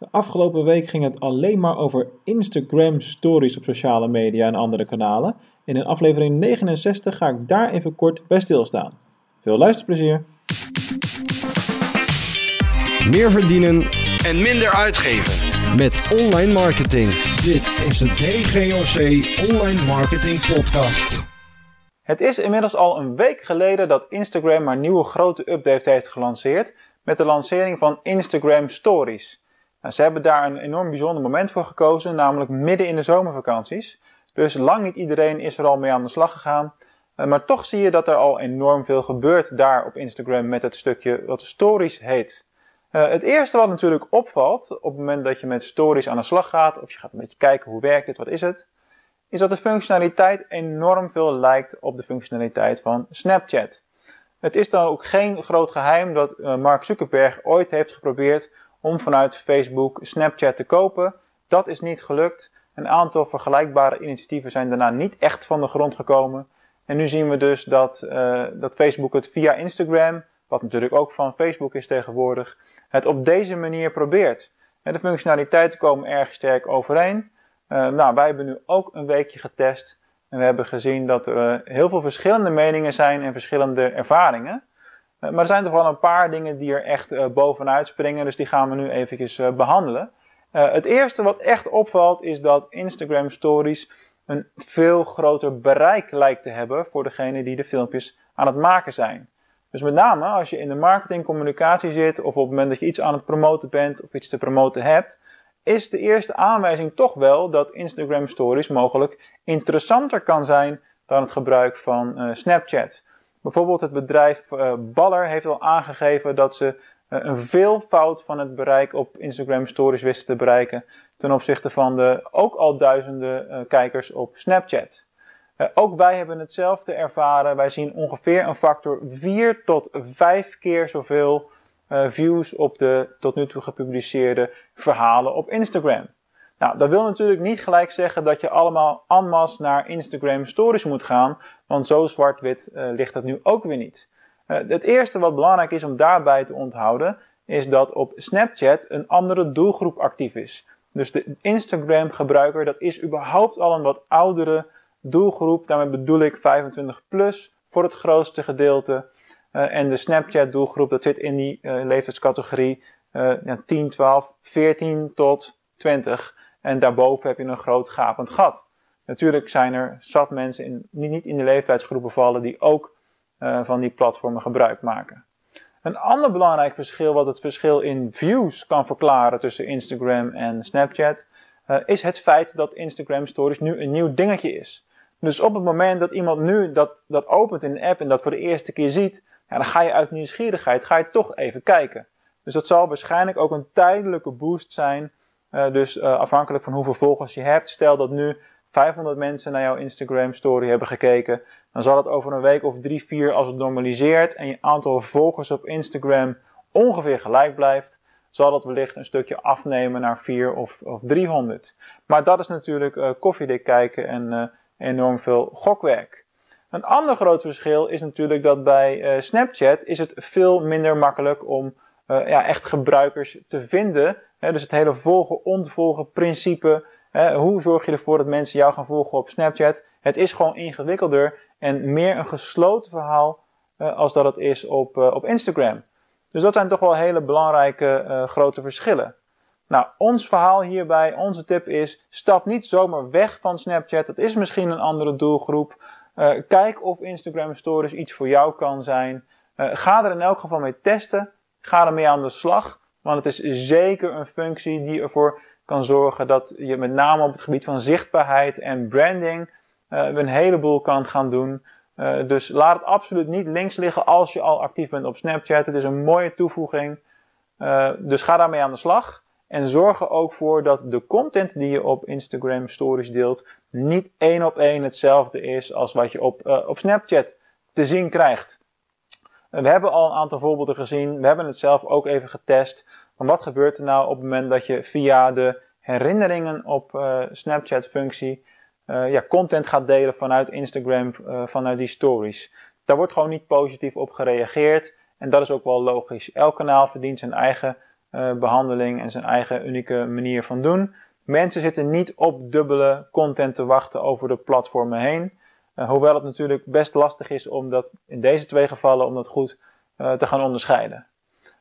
De afgelopen week ging het alleen maar over Instagram stories op sociale media en andere kanalen. En in aflevering 69 ga ik daar even kort bij stilstaan. Veel luisterplezier! Meer verdienen en minder uitgeven. met online marketing. Dit is de DGOC Online Marketing Podcast. Het is inmiddels al een week geleden dat Instagram haar nieuwe grote update heeft gelanceerd met de lancering van Instagram Stories. Nou, ze hebben daar een enorm bijzonder moment voor gekozen, namelijk midden in de zomervakanties. Dus lang niet iedereen is er al mee aan de slag gegaan. Eh, Maar toch zie je dat er al enorm veel gebeurt daar op Instagram met het stukje wat Stories heet. Eh, het eerste wat natuurlijk opvalt op het moment dat je met Stories aan de slag gaat, of je gaat een beetje kijken hoe werkt dit, wat is het, is dat de functionaliteit enorm veel lijkt op de functionaliteit van Snapchat. Het is dan ook geen groot geheim dat eh, Mark Zuckerberg ooit heeft geprobeerd om vanuit Facebook Snapchat te kopen. Dat is niet gelukt. Een aantal vergelijkbare initiatieven zijn daarna niet echt van de grond gekomen. En nu zien we dus dat, eh, dat Facebook het via Instagram, wat natuurlijk ook van Facebook is tegenwoordig, het op deze manier probeert. En de functionaliteiten komen erg sterk overeen. Eh, nou, wij hebben nu ook een weekje getest. En we hebben gezien dat er eh, heel veel verschillende meningen zijn en verschillende ervaringen. Eh, maar er zijn toch wel een paar dingen die er echt eh, bovenuit springen. Dus die gaan we nu eventjes eh, behandelen. Eh, het eerste wat echt opvalt is dat Instagram Stories een veel groter bereik lijkt te hebben voor degene die de filmpjes aan het maken zijn. Dus met name als je in de marketingcommunicatie zit of op het moment dat je iets aan het promoten bent of iets te promoten hebt, is de eerste aanwijzing toch wel dat Instagram Stories mogelijk interessanter kan zijn dan het gebruik van Snapchat. Bijvoorbeeld het bedrijf eh, Baller heeft al aangegeven dat ze eh, een veelvoud van het bereik op Instagram Stories wisten te bereiken ten opzichte van de ook al duizenden eh, kijkers op Snapchat. Ook wij hebben hetzelfde ervaren. Wij zien ongeveer een factor 4 tot 5 keer zoveel views op de tot nu toe gepubliceerde verhalen op Instagram. Nou, dat wil natuurlijk niet gelijk zeggen dat je allemaal en masse naar Instagram Stories moet gaan, want zo zwart-wit eh, ligt dat nu ook weer niet. Eh, het eerste wat belangrijk is om daarbij te onthouden, is dat op Snapchat een andere doelgroep actief is. Dus de Instagram-gebruiker, dat is überhaupt al een wat oudere doelgroep. Daarmee bedoel ik 25 plus voor het grootste gedeelte. Uh, en de Snapchat doelgroep, dat zit in die leeftijdscategorie ja, 10, 12, 14 tot 20. En daarboven heb je een groot gapend gat. Natuurlijk zijn er zat mensen in, niet in de leeftijdsgroepen vallen die ook van die platformen gebruik maken. Een ander belangrijk verschil, wat het verschil in views kan verklaren tussen Instagram en Snapchat, is het feit dat Instagram Stories nu een nieuw dingetje is. Dus op het moment dat iemand nu dat, dat opent in de app en dat voor de eerste keer ziet, ja, dan ga je uit nieuwsgierigheid ga je toch even kijken. Dus dat zal waarschijnlijk ook een tijdelijke boost zijn. Uh, dus uh, afhankelijk van hoeveel volgers je hebt. Stel dat nu 500 mensen naar jouw Instagram story hebben gekeken. Dan zal het over een week of drie, vier, als het normaliseert en je aantal volgers op Instagram ongeveer gelijk blijft, zal dat wellicht een stukje afnemen naar 4 of, of 300. Maar dat is natuurlijk uh, koffiedik kijken en enorm veel gokwerk. Een ander groot verschil is natuurlijk dat bij Snapchat is het veel minder makkelijk om ja, echt gebruikers te vinden. Hè, dus het hele volgen-ontvolgen principe. Hè, hoe zorg je ervoor dat mensen jou gaan volgen op Snapchat? Het is gewoon ingewikkelder en meer een gesloten verhaal uh, als dat het is op, op Instagram. Dus dat zijn toch wel hele belangrijke grote verschillen. Nou, ons verhaal hierbij, onze tip is, stap niet zomaar weg van Snapchat. Het is misschien een andere doelgroep. Kijk of Instagram Stories iets voor jou kan zijn. Ga er in elk geval mee testen. Ga ermee aan de slag. Want het is zeker een functie die ervoor kan zorgen dat je met name op het gebied van zichtbaarheid en branding uh, een heleboel kan gaan doen. dus laat het absoluut niet links liggen als je al actief bent op Snapchat. Het is een mooie toevoeging. dus ga daarmee aan de slag. En zorg er ook voor dat de content die je op Instagram Stories deelt niet één op één hetzelfde is als wat je op, op Snapchat te zien krijgt. We hebben al een aantal voorbeelden gezien. We hebben het zelf ook even getest. Maar wat gebeurt er nou op het moment dat je via de herinneringen op uh, Snapchat functie uh, ja, content gaat delen vanuit Instagram, vanuit die stories? Daar wordt gewoon niet positief op gereageerd. En dat is ook wel logisch. Elk kanaal verdient zijn eigen behandeling en zijn eigen unieke manier van doen. Mensen zitten niet op dubbele content te wachten over de platformen heen. Hoewel het natuurlijk best lastig is om dat in deze twee gevallen om dat goed te gaan onderscheiden.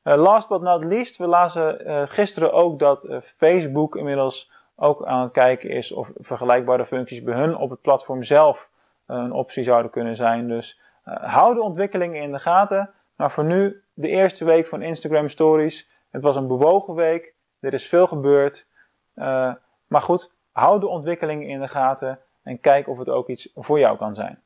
last but not least, we lazen gisteren ook dat Facebook inmiddels ook aan het kijken is of vergelijkbare functies bij hun op het platform zelf een optie zouden kunnen zijn. Dus hou de ontwikkelingen in de gaten. Maar voor nu de eerste week van Instagram Stories. Het was een bewogen week. Er is veel gebeurd. Maar goed, hou de ontwikkelingen in de gaten en kijk of het ook iets voor jou kan zijn.